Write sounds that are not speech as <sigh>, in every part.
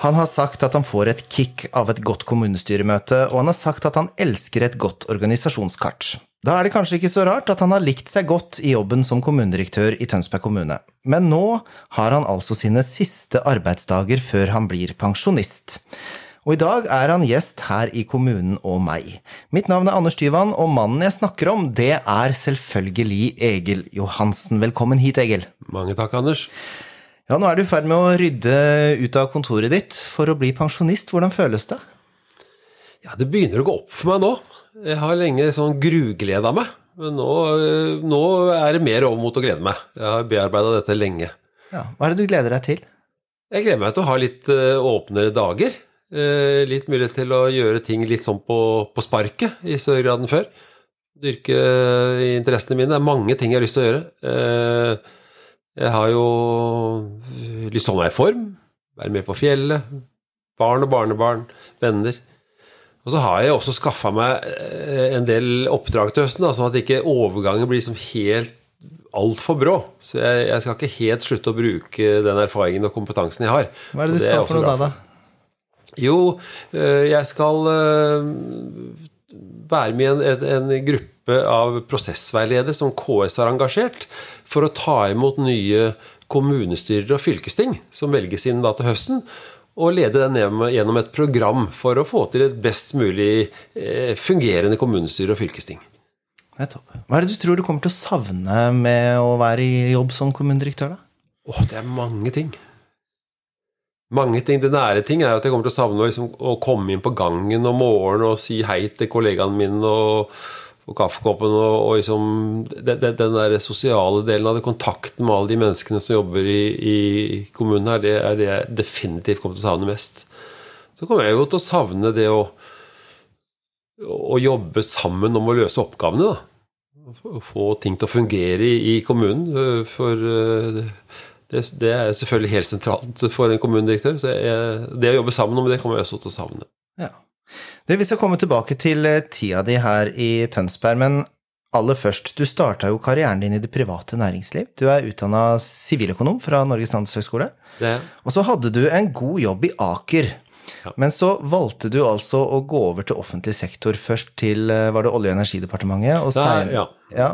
Han har sagt at han får et kick av et godt kommunestyremøte, og han har sagt at han elsker et godt organisasjonskart. Da er det kanskje ikke så rart at han har likt seg godt i jobben som kommunedirektør i Tønsberg kommune. Men nå har han altså sine siste arbeidsdager før han blir pensjonist. Og i dag er han gjest her i Kommunen og meg. Mitt navn er Anders Tyvand, og mannen jeg snakker om, det er selvfølgelig Egil Johansen. Velkommen hit, Egil. Mange takk, Anders. Ja, nå er du i ferd med å rydde ut av kontoret ditt for å bli pensjonist. Hvordan føles det? Ja, det begynner å gå opp for meg nå. Jeg har lenge sånn grugleda meg. Men nå, nå, er det mer over mot å glede meg. Jeg har bearbeida dette lenge. Ja, Hva er det du gleder deg til? Jeg gleder meg til å ha litt uh, åpnere dager. Uh, litt mulighet til å gjøre ting litt sånn på, på sparket i større grad enn før. Dyrke interessene mine. Det er mange ting jeg har lyst til å gjøre. Jeg har jo lyst til å holde meg i form, være med på fjellet. Barn og barnebarn, venner. Og så har jeg også skaffa meg eh, en del oppdrag til høsten, sånn at ikke overgangen blir som helt altfor brå. Så jeg, jeg, skal ikke helt slutte å bruke den erfaringen og kompetansen jeg har. Hva er det du skal for noe da, da? Jo, eh, jeg skal eh, være med i en, en, en gruppe av prosessveiledere som KS har engasjert, for å ta imot nye kommunestyrer og fylkesting som velges inn da til høsten. Og lede den gjennom et program for å få til et best mulig eh, fungerende kommunestyre og fylkesting. Hva er det du tror du kommer til å savne med å være i jobb som kommunedirektør? da? Åh, det er mange ting. Mange ting. Det nære ting er at jeg kommer til å savne liksom, å komme inn på gangen om morgenen og si hei til kollegaene mine. og og kaffekoppen og, og liksom den, den, der sosiale delen av det, kontakten med alle de menneskene som jobber i, i kommunen her, det er det jeg definitivt kommer til å savne mest. Så kommer jeg jo til å savne det å, å jobbe sammen om å løse oppgavene, da. Få ting til å fungere i, i kommunen. For det, det, er selvfølgelig helt sentralt for en kommunedirektør. Så jeg, det å jobbe sammen om det kommer jeg også til å savne. Ja. Du, vi skal komme tilbake til eh, tida di her i Tønsberg, men aller først, du starta jo karrieren din i det private næringsliv. Du er utdanna siviløkonom fra Norges handelshøyskole. Og så hadde du en god jobb i Aker. Ja. Men så valgte du altså å gå over til offentlig sektor, først til eh, var det Olje- og energidepartementet? Og sen, ja. ja.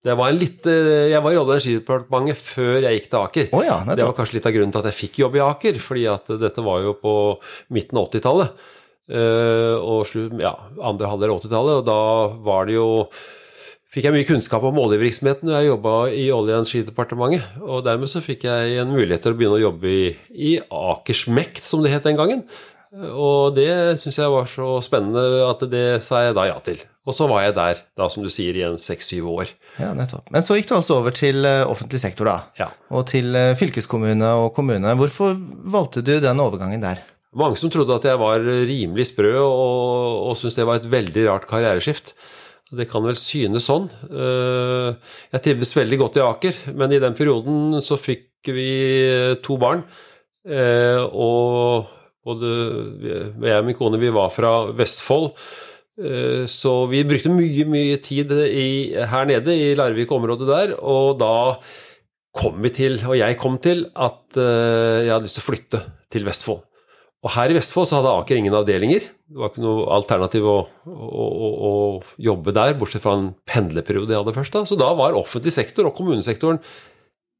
Det var litt, eh, jeg var i Olje- og energidepartementet før jeg gikk til Aker. Oh, ja, det var kanskje litt av grunnen til at jeg fikk jobb i Aker, fordi at dette var jo på midten av 80-tallet. Eh, og ja, andre halvdel av 80-tallet. Og da var det jo fikk jeg mye kunnskap om oljevirksomheten da jeg jobba i Olje- og energidepartementet. Og dermed så fikk jeg en mulighet til å begynne å jobbe i, i Akersmekt, som det het den gangen. Og det syns jeg var så spennende at det sa jeg da ja til. Og så var jeg der, da som du sier, i en seks-syv år. Ja, nettopp. Men så gikk du altså over til eh, offentlig sektor, da. Ja. Og til eh, fylkeskommune og kommune. Hvorfor valgte du den overgangen der? Mange som trodde at jeg var rimelig sprø, og, og syntes det var et veldig rart karriereskift. Det kan vel synes sånn. Eh, jeg trivdes veldig godt i Aker, men i den perioden så fikk vi to barn. Eh, og både jeg og min kone vi var fra Vestfold. Eh, så vi brukte mye, mye tid i, her nede i Larvik-området der. Og da kom vi til, og jeg kom til, at jeg hadde lyst til å flytte til Vestfold. Og her i Vestfold så hadde Aker ingen avdelinger. Det var ikke noe alternativ å, å, å, å jobbe der, bortsett fra en pendlerperiode jeg hadde først. da. Så da var offentlig sektor og kommunesektoren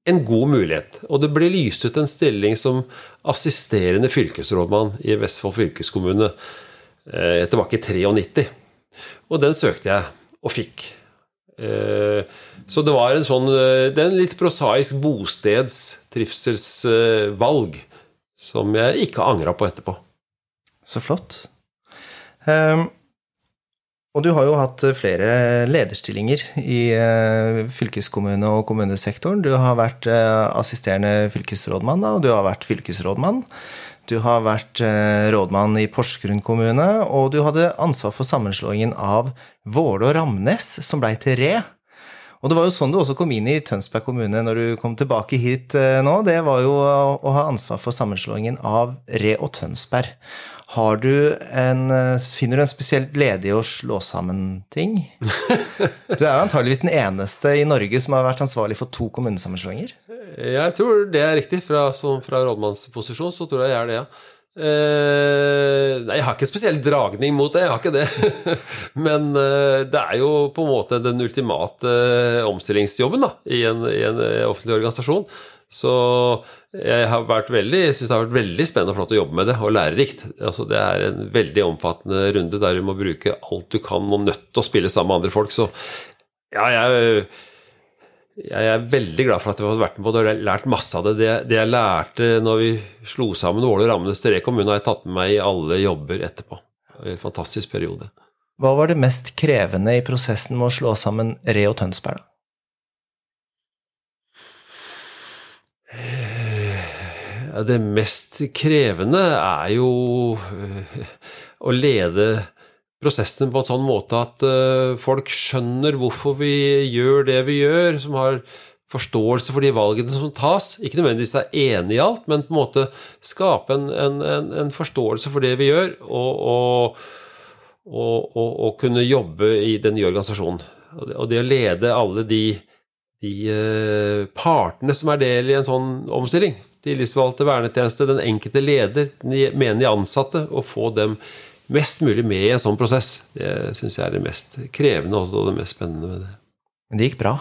en god mulighet. Og det ble lyst ut en stilling som assisterende fylkesrådmann i Vestfold fylkeskommune eh, tilbake i 93. Og den søkte jeg, og fikk. Eh, så det var en sånn eh, Det er en litt prosaisk bosteds trivselsvalg som jeg ikke har angra på etterpå. Så flott. Um, og du har jo hatt flere lederstillinger i uh, fylkeskommune- og kommunesektoren. Du har vært uh, assisterende fylkesrådmann, og du har vært fylkesrådmann. Du har vært uh, rådmann i Porsgrunn kommune, og du hadde ansvar for sammenslåingen av Våle og Ramnes, som blei til Re. Og det var jo sånn du også kom inn i Tønsberg kommune når du kom tilbake hit eh, nå. Det var jo å ha ansvar for sammenslåingen av Re og Tønsberg. Har du en, eh, finner du en spesielt ledig å slå sammen ting? <laughs> Du er jo antageligvis den eneste i Norge som har vært ansvarlig for to kommunesammenslåinger? Jeg tror det er riktig. Fra, fra rådmannsposisjon så tror jeg jeg er det, ja. Uh, nei, jeg har ikke spesiell dragning mot det, jeg har ikke det. <laughs> Men uh, det er jo på en måte den ultimate uh, omstillingsjobben da, i en, i en offentlig organisasjon. Så jeg har vært veldig, synes det har vært veldig spennende og flott å jobbe med det, og lærerikt. Altså, det er en veldig omfattende runde der du må bruke alt du kan og nødt til å spille sammen med andre folk. Så ja, jeg jeg er veldig glad for at vi har vært med på det og lært masse av det. det. det. jeg lærte når vi slo sammen Åle og Rammenes Re kommune, har jeg tatt med meg i alle jobber etterpå. Det var En fantastisk periode. Hva var det mest krevende i prosessen med å slå sammen Re og Tønsberg? Det mest krevende er jo øh, å lede prosessen på en sånn måte at uh, folk skjønner hvorfor vi gjør det vi gjør, som har forståelse for de valgene som tas. Ikke nødvendigvis er enig i alt, men på en måte skape en, en, en, en forståelse for det vi gjør, og, og, og, og, kunne jobbe i den nye organisasjonen. Og det å lede alle de, de uh, partene som er del i en sånn omstilling, tillitsvalgte, vernetjeneste, den enkelte leder, menige ansatte, og få dem mest mulig med i en sånn prosess. Det syns jeg er det mest krevende og det mest spennende med det. Men det gikk bra?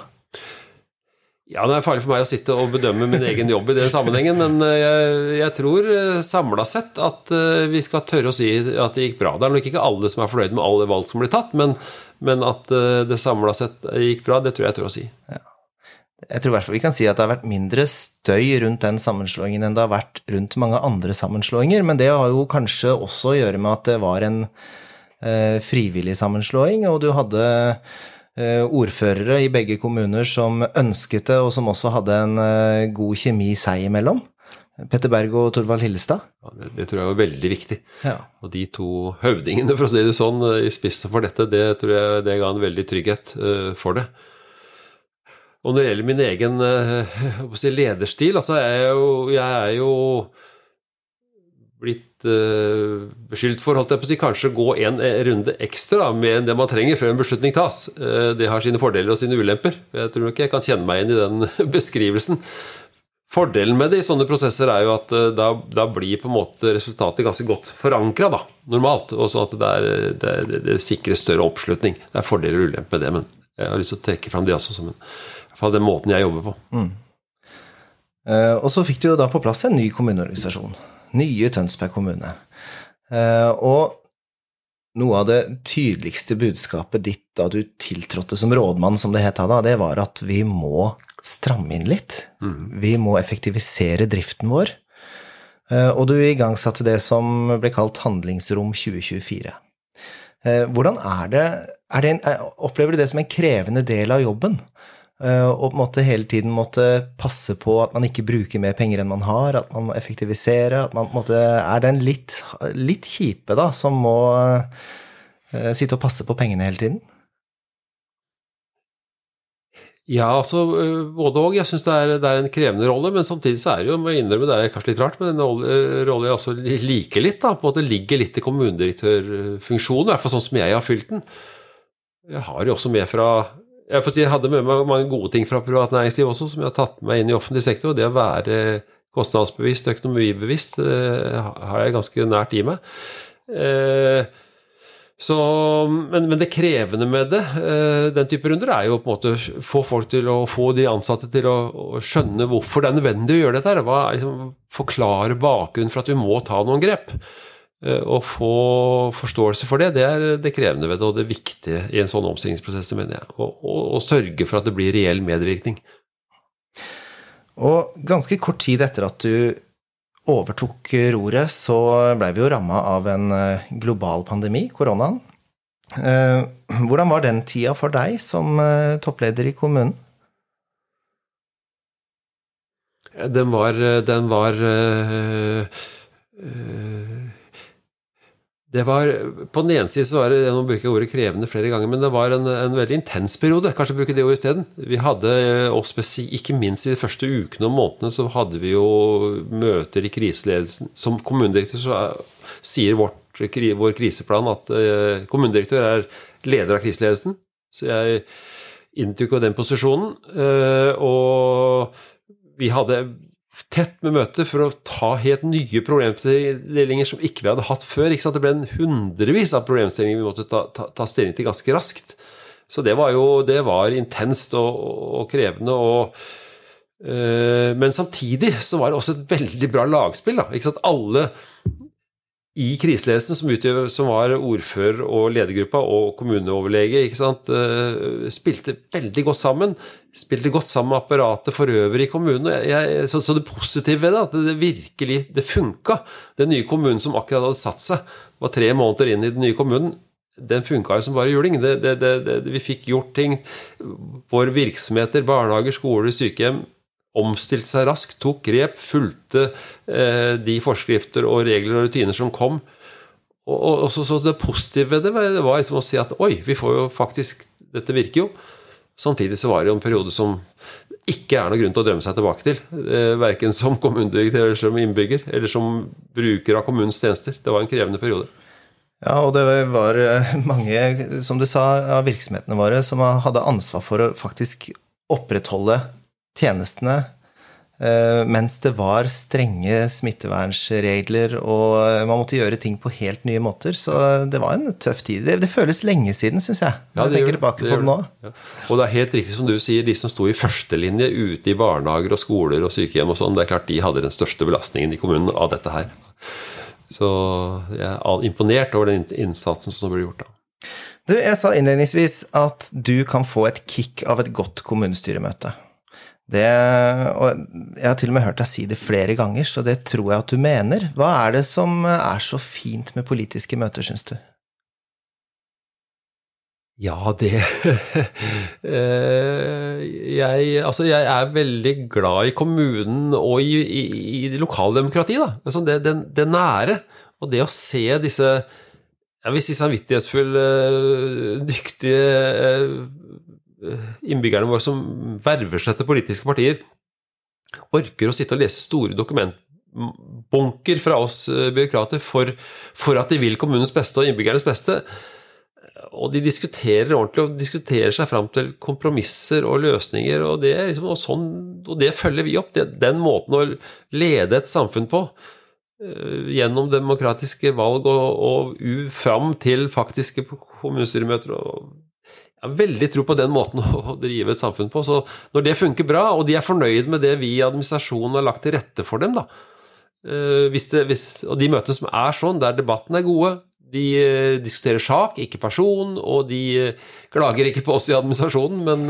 Ja, det er farlig for meg å sitte og bedømme min egen jobb i den sammenhengen, men eh, jeg, jeg tror eh, samla sett at eh, vi skal tørre å si at det gikk bra. Det er nok ikke alle som er fornøyd med alle valg som blir tatt, men, men at det samla sett gikk bra, det tror jeg jeg tør å si. Ja. Jeg tror i hvert fall vi kan si at det har vært mindre støy rundt den sammenslåingen enn det har vært rundt mange andre sammenslåinger, men det har jo kanskje også å gjøre med at det var en eh, frivillig sammenslåing, og du hadde eh, ordførere i begge kommuner som ønsket det, og som også hadde en eh, god kjemi seg imellom. Petter Berg og Torvald Hillestad. Ja, det, det, tror jeg var veldig viktig. Ja. Og de to høvdingene, for å si det sånn, i spissen for dette, det tror jeg det ga en veldig trygghet uh, for det. Og når det gjelder min egen <laughs> uh, lederstil altså jeg er, jo, jeg er jo blitt uh, beskyldt for holdt jeg på å si, kanskje gå en eh, runde ekstra med det man trenger før en beslutning tas. Uh, det har sine fordeler og sine ulemper. Jeg tror nok jeg kan kjenne meg inn i den <laughs> beskrivelsen. Fordelen med det i sånne prosesser er jo at da, da blir på en måte resultatet ganske godt forankra, normalt. Og sånn at det, er, det, det, det sikrer større oppslutning. Det er fordeler og ulemper med det, men jeg har lyst til å trekke fram det også som en fall den måten jeg jobber på. Mm. Uh, og så fikk du jo da på plass en ny kommuneorganisasjon. Nye Tønsberg kommune. Uh, og noe av det tydeligste budskapet ditt da du tiltrådte som rådmann, som det het da, det var at vi må stramme inn litt. Mm. Vi må effektivisere driften vår. Uh, og du igangsatte det som ble kalt Handlingsrom 2024. Hvordan er det, er det en, Opplever du det som en krevende del av jobben? Eh, og på en måte hele tiden måtte passe på at man ikke bruker mer penger enn man har, at man må effektivisere. At man på en måte er den litt, litt kjipe da, som må uh, sitte og passe på pengene hele tiden? Ja, altså eh, både òg. Jeg syns det, det, er en krevende rolle, men samtidig så er det jo, må jeg innrømme, det er kanskje litt rart, men en rolle jeg også liker litt. da, på en måte Ligger litt i kommunedirektørfunksjonen, i hvert fall sånn som jeg har fylt den. Jeg har jo også med fra jeg får si, jeg hadde med meg mange gode ting fra privat næringsliv også, som jeg har tatt med meg inn i offentlig sektor. og Det å være kostnadsbevisst, økonomibevisst, det har jeg ganske nært i meg. Eh, så, men, men, det krevende med det, eh, den type runder, er jo på en måte få folk til å få de ansatte til å, å skjønne hvorfor det er nødvendig å gjøre dette. Hva, liksom, forklare bakgrunnen for at vi må ta noen grep. Eh, å få forståelse for det, det er det krevende ved det, og det viktige i en sånn omstillingsprosess, mener jeg. Å sørge for at det blir reell medvirkning. Og ganske kort tid etter at du overtok roret, så blei vi jo ramma av en eh, global pandemi, koronaen. Eh, hvordan var den tida for deg som toppleder i kommunen? Den var, den var øh, øh, det var, På den ene side så var det nå bruker jeg ordet krevende flere ganger, men det var en, en veldig intens periode. Kanskje bruke det ordet isteden. Vi hadde, og Ikke minst i de første ukene og månedene så hadde vi jo møter i kriseledelsen. Som kommunedirektør så sier vårt, vår kriseplan at uh, kommunedirektør er leder av kriseledelsen. Så jeg inntok jo den posisjonen. Og vi hadde tett med møter for å ta helt nye problemstillinger som ikke vi hadde hatt før. Det ble en hundrevis av problemstillinger vi måtte ta, ta, ta, stilling til ganske raskt. Så det var jo det var intenst og, og krevende. og øh, men samtidig så var det også et veldig bra lagspill. da? Alle i kriseledelsen, som, utgjør, som, var ordfører og ledergruppa og kommuneoverlege, uh, spilte veldig godt sammen. Spilte godt sammen med apparatet for øvrig i kommunen. Jeg, så, så, det positive ved det, at det virkelig det funka. Den nye kommunen som akkurat hadde satt seg, var tre måneder inn i den nye kommunen. Den funka jo som bare juling. Det, det, vi fikk gjort ting. Våre virksomheter, barnehager, skoler, sykehjem omstilte seg raskt, tok grep, fulgte eh, de forskrifter og regler og rutiner som kom. Og, og, så, så, Det positive ved det var, liksom å si at oi, vi får jo faktisk Dette virker jo. Samtidig så var det jo en periode som ikke er noe grunn til å drømme seg tilbake til. Eh, verken som kommunedirektør eller som innbygger, eller som bruker av kommunens tjenester. Det var en krevende periode. Ja, og det var eh, mange, som du sa, av virksomhetene våre som hadde ansvar for å faktisk opprettholde tjenestene eh, mens det var strenge smittevernsregler og man måtte gjøre ting på helt nye måter. Så det var en tøff tid. Det, det føles lenge siden, syns jeg. Ja, jeg tenker tilbake på det nå. Ja. Og det er helt riktig som du sier, de som sto i førstelinje ute i barnehager og skoler og sykehjem og sånn, det er klart de hadde den største belastningen i kommunen av dette her. Så jeg er imponert over den innsatsen som ble gjort da. Du, jeg sa innledningsvis at du kan få et kick av et godt kommunestyremøte. Det, og jeg har til og med hørt deg si det flere ganger, så det tror jeg at du mener. Hva er det som er så fint med politiske møter, syns du? Ja, det <laughs> eh, jeg, altså jeg er veldig glad i kommunen og i, i, i lokaldemokratiet. Da. Altså det, det, det, nære. Og det å se disse jeg vil si samvittighetsfulle, dyktige innbyggerne våre som verver seg til politiske partier, orker å sitte og lese store dokumentbunker fra oss eh, byråkrater for, for, at de vil kommunens beste og innbyggernes beste. Og de diskuterer ordentlig og diskuterer seg fram til kompromisser og løsninger. Og det, liksom, og sånn, og det følger vi opp. Det, den måten å lede et samfunn på eh, gjennom demokratiske valg og, og fram til faktiske kommunestyremøter og jeg har veldig tro på den måten <laughs> å drive et samfunn på. Så når det funker bra, og de er fornøyd med det vi i administrasjonen har lagt til rette for dem, da eh, hvis det, hvis, Og de møtene som er sånn, der debatten er gode, de eh, diskuterer sak, ikke person, og de eh, klager ikke på oss i administrasjonen, men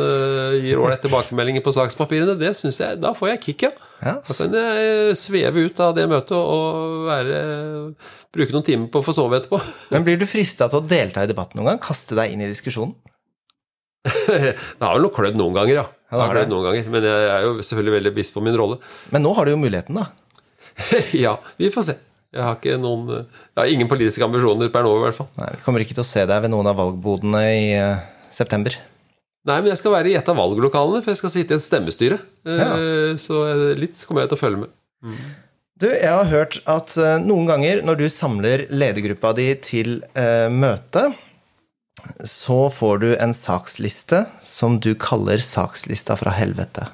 gir ålreite tilbakemeldinger på sakspapirene, det synes jeg, da får jeg kick, ja. Da kan jeg sveve ut av det møtet og være, bruke noen timer på å få sove etterpå. Men blir du frista til å delta i debatten noen gang? Kaste deg inn i diskusjonen? <laughs> det har vel nok klødd noen ganger, ja. ja det det. Noen ganger, men jeg er jo selvfølgelig veldig bevisst på min rolle. Men nå har du jo muligheten, da. <laughs> ja, vi får se. Jeg har, ikke noen, jeg har ingen politiske ambisjoner per nå, i hvert fall. Nei, Vi kommer ikke til å se deg ved noen av valgbodene i uh, september. Nei, men jeg skal være i et av valglokalene, for jeg skal sitte i et stemmestyre. Uh. Så litt kommer jeg til å følge med. Mm. Du, jeg har hørt at uh, noen ganger når du samler ledergruppa di til møte, så får du en saksliste som du kaller sakslista fra helvete.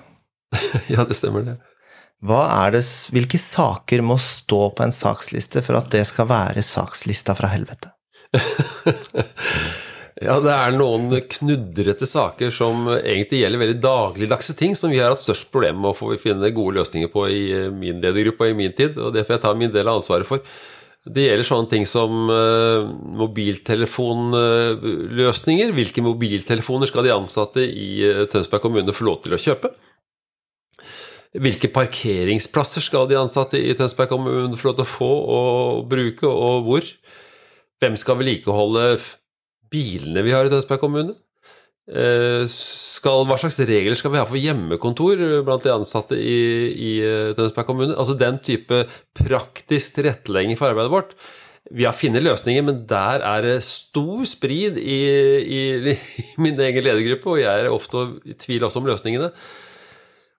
<laughs> ja, det stemmer, det. det. Hvilke saker må stå på en saksliste for at det skal være sakslista fra helvete? <laughs> ja, det er noen knudrete saker som egentlig gjelder veldig dagligdagse ting, som vi har hatt størst problemer med å finne gode løsninger på i min ledergruppe og i min tid, og det får jeg ta min del av ansvaret for. Det gjelder sånne ting som uh, mobiltelefonløsninger. Hvilke mobiltelefoner skal de ansatte i uh, Tønsberg kommune få lov til å kjøpe? Hvilke parkeringsplasser skal de ansatte i Tønsberg kommune få lov til å få og bruke, og hvor? Hvem skal vedlikeholde bilene vi har i Tønsberg kommune? Eh, skal, hva slags regler skal vi ha for hjemmekontor blant de ansatte i, i eh, Tønsberg kommune? Altså Den type praktisk tilrettelegging for arbeidet vårt, vi har funnet løsninger, men der er det stor sprid i, i, <laughs> i min egen ledergruppe, og jeg er ofte i tvil også om løsningene.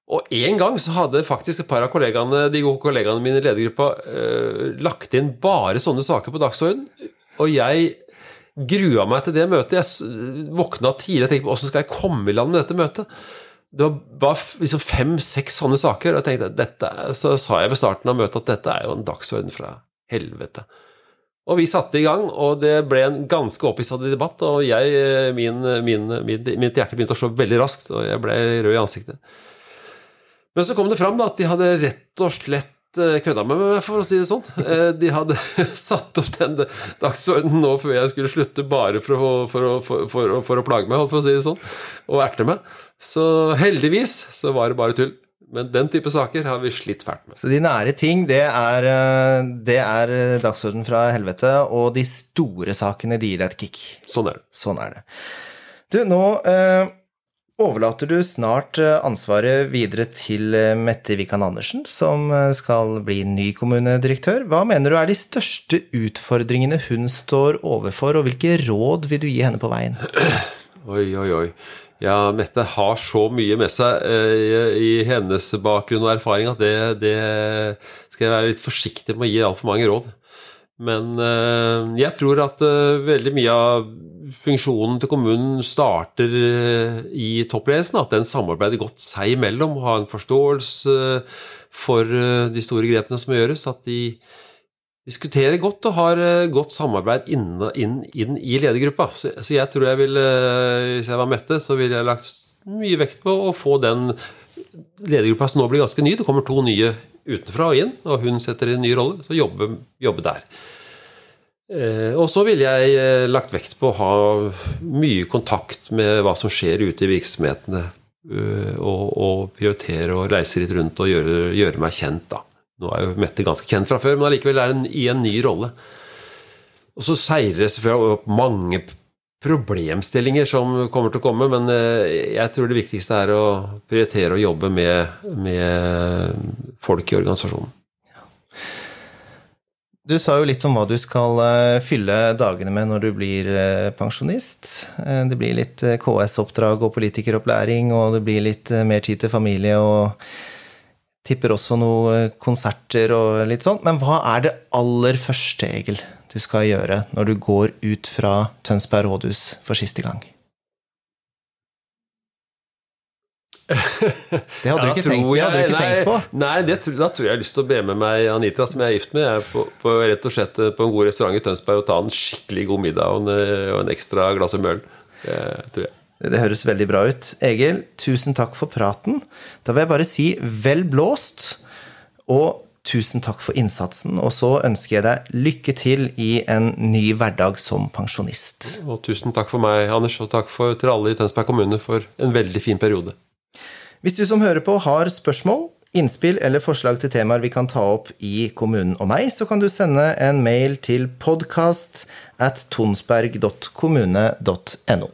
Og en gang så hadde faktisk et par av kollegaene, de gode kollegaene mine i ledergruppa eh, lagt inn bare sånne saker på dagsordenen. Og jeg grua meg til det møtet. Jeg våkna tidlig og tenkte på åssen skal jeg komme i land med dette møtet. Det var liksom fem-seks sånne saker, og jeg tenkte, dette, så sa jeg ved starten av møtet at dette er jo en dagsorden fra helvete. Og vi satte i gang, og det ble en ganske opphisset debatt. Og jeg, min, min, min, mitt hjerte begynte å slå veldig raskt, og jeg ble rød i ansiktet. Men så kom det fram da, at de hadde rett og slett eh, kødda med meg, for å si det sånn. Eh, de hadde <laughs> satt opp den dagsordenen nå før jeg skulle slutte, bare for å, for å, for, for, for å plage meg, for å si det sånn, og erte meg. Så heldigvis så var det bare tull. Men den type saker har vi slitt fælt med. Så de nære ting, det er, eh, det er dagsorden fra helvete, og de store sakene, de gir deg et kick. Sånn er det. Sånn er det. Du, nå eh, overlater du snart eh, ansvaret videre til eh, Mette Wikan Andersen, som eh, skal bli ny kommunedirektør. Hva mener du er de største utfordringene hun står overfor, og hvilke råd vil du gi henne på veien? <clears throat> Oi, oi, oi. Ja, Mette har så mye med seg i, i hennes bakgrunn og erfaring at det, det, skal jeg være litt forsiktig med å gi altfor mange råd. Men jeg tror at veldig mye av funksjonen til kommunen starter eh, i toppledelsen. At den samarbeider godt seg imellom, har en forståelse for eh, de store grepene som gjøres. At de diskuterer godt og har eh, godt samarbeid inn, inn, inn i ledergruppa. Så, så, jeg tror jeg ville, hvis jeg var Mette, så ville jeg lagt mye vekt på å få den ledergruppa som nå blir ganske ny. Det kommer to nye utenfra og inn, og hun setter i en ny rolle. Så jobbe, jobbe der. Eh, og så ville jeg eh, lagt vekt på å ha mye kontakt med hva som skjer ute i virksomhetene. Eh, og, og prioritere å reise litt rundt og gjøre, gjøre, meg kjent, da. Nå er jo Mette ganske kjent fra før, men allikevel er hun i en ny rolle. Og så seirer det selvfølgelig opp mange problemstillinger som kommer til å komme, men jeg tror det viktigste er å prioritere å jobbe med, med folk i organisasjonen. Du sa jo litt om hva du skal eh, fylle dagene med når du blir eh, pensjonist. Eh, det blir litt KS-oppdrag og politikeropplæring, og det blir litt mer tid til familie og tipper også noen konserter og litt sånn. Men hva er det aller første, Egil, du skal gjøre når du går ut fra Tønsberg rådhus for siste gang? Det hadde du ikke, tenkt, jeg, du ikke nei, tenkt, på? Nei, det, da tror jeg jeg har lyst til å be med meg Anita, som jeg er gift med, jeg på, på, rett og slett eh, på en god restaurant i Tønsberg og ta en skikkelig god middag og en, eh, og en ekstra glass med øl. Det tror jeg. Det høres veldig bra ut. Egil, tusen takk for praten. Da vil jeg bare si vel blåst, og tusen takk for innsatsen. Og så ønsker jeg deg lykke til i en ny hverdag som pensjonist. Og tusen takk for meg, Anders, og takk for, til alle i Tønsberg kommune for en veldig fin periode. Hvis du som hører på har spørsmål, innspill eller forslag til temaer vi kan ta opp i Kommunen og meg, så kan du sende en mail til podkast at tonsberg.kommune.no.